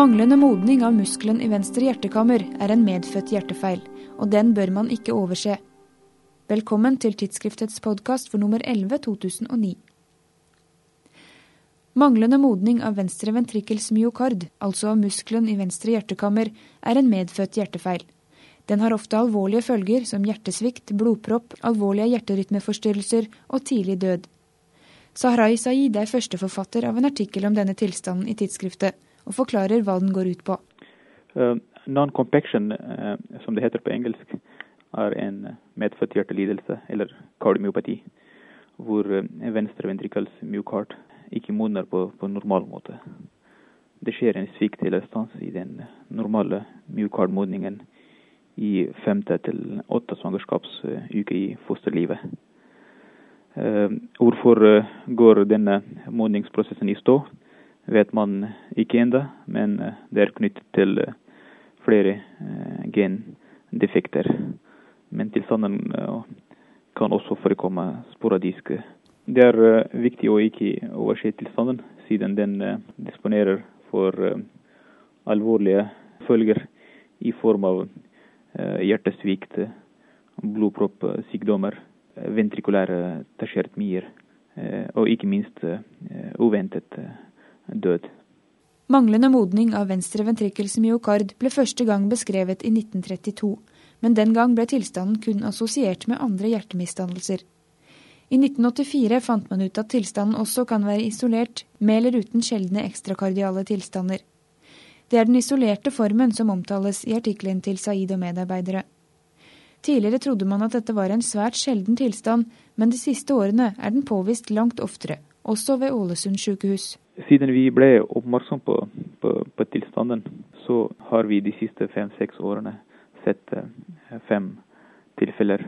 Manglende modning av muskelen i venstre hjertekammer er en medfødt hjertefeil, og den bør man ikke overse. Velkommen til tidsskriftets podkast for nummer 11 2009. Manglende modning av venstre ventrikkels myokard, altså av muskelen i venstre hjertekammer, er en medfødt hjertefeil. Den har ofte alvorlige følger som hjertesvikt, blodpropp, alvorlige hjerterytmeforstyrrelser og tidlig død. Sahrai Saeed er førsteforfatter av en artikkel om denne tilstanden i tidsskriftet og forklarer hva den går ut på. Uh, Non-compaction, uh, som det heter på engelsk, er en medfødt hjertelidelse, eller kardiomyopati, hvor venstre ventrikels myokard ikke modner på, på normal måte. Det skjer en svikt eller stans i den normale myokardmodningen i femte til åtte svangerskapsuker i fosterlivet. Hvorfor går denne modningsprosessen i stå? Vet man ikke ennå, men eh, det er knyttet til eh, flere eh, gendefekter. Men tilstanden kan også forekomme sporadisk. Det er viktig å ikke overse tilstanden, siden den disponerer for alvorlige følger i form av hjertesvikt, blodproppsykdommer, ventrikulære tertiærtmier og ikke minst uventet død. Manglende modning av venstre ventrikkels myokard ble første gang beskrevet i 1932, men den gang ble tilstanden kun assosiert med andre hjertemisdannelser. I 1984 fant man ut at tilstanden også kan være isolert, med eller uten sjeldne ekstrakardiale tilstander. Det er den isolerte formen som omtales i artikkelen til Saeed og medarbeidere. Tidligere trodde man at dette var en svært sjelden tilstand, men de siste årene er den påvist langt oftere, også ved Ålesund sykehus. Siden vi ble oppmerksom på, på, på tilstanden, så har vi de siste fem-seks årene sett eh, fem tilfeller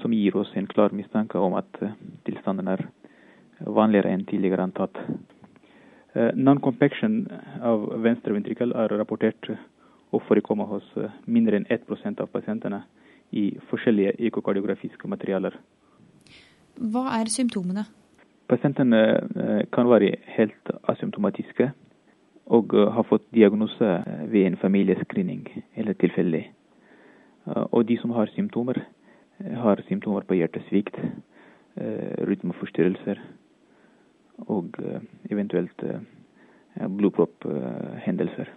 som gir oss en klar mistanke om at eh, tilstanden er vanligere enn tidligere antatt. Eh, non-compaction av venstre ventrikkel er rapportert å forekomme hos mindre enn 1% av pasientene i forskjellige ekokardiografiske materialer. Hva er symptomene? Pasientene eh, kan være helt asymptomatiske og eh, har fått diagnose eh, ved en familiescreening eller tilfeldig. Og de som har symptomer, har symptomer på hjertesvikt, rytmeforstyrrelser og eventuelt blodpropphendelser.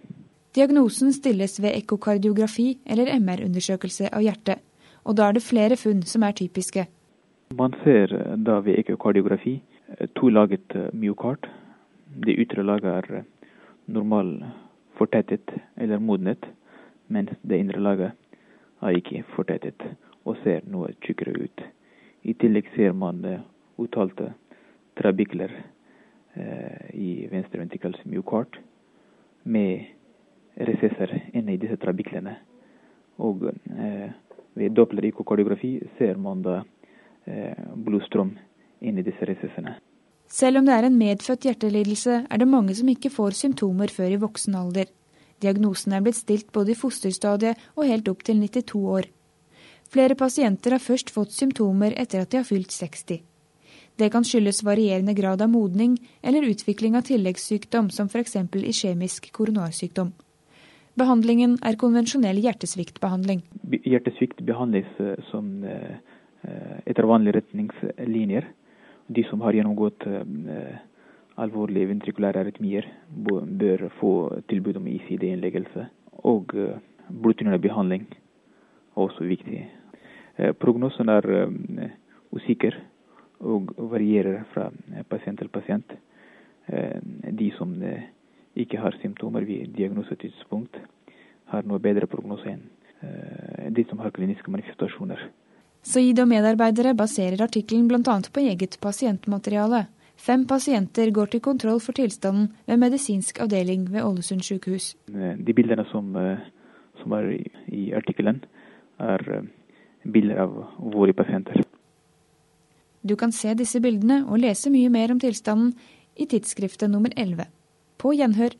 Diagnosen stilles ved ekkokardiografi eller MR-undersøkelse av hjertet, og da er det flere funn som er typiske. Man ser da ved ekkokardiografi Eh, to-laget eh, myokard. Det ytre laget er normalt fortettet eller modnet, mens det indre laget er ikke fortettet og ser noe tykkere ut. I tillegg ser man uttalte trabikler i venstre ventrikels myokard med resesser inne i disse trabiklene. Og ved doppler-ikokardiografi ser man da blodstrøm inn i disse ressursene. Selv om det er en medfødt hjertelidelse, er det mange som ikke får symptomer før i voksen alder. Diagnosen er blitt stilt både i fosterstadiet og helt opp til 92 år. Flere pasienter har først fått symptomer etter at de har fylt 60. Det kan skyldes varierende grad av modning eller utvikling av tilleggssykdom, som f.eks. iskjemisk koronarsykdom. Behandlingen er konvensjonell hjertesviktbehandling. Hjertesvikt behandles eh, som eh, etter vanlige retningslinjer de som har gjennomgått eh, alvorlige ventrikulære arytmier, bør få tilbud om ICD-innleggelse. Og eh, blodtynnende behandling er også viktig. Eh, prognosen er usikker og varierer fra pasient til pasient. De som ikke har symptomer ved diagnosetidspunkt, har noe bedre prognose enn de som har kliniske manifestasjoner. Saeed og medarbeidere baserer artikkelen bl.a. på eget pasientmateriale. Fem pasienter går til kontroll for tilstanden ved medisinsk avdeling ved Ålesund sykehus. De bildene som, eh, som er i artikkelen, er eh, bilder av våre pasienter. Du kan se disse bildene og lese mye mer om tilstanden i tidsskriftet nummer 11. På gjenhør.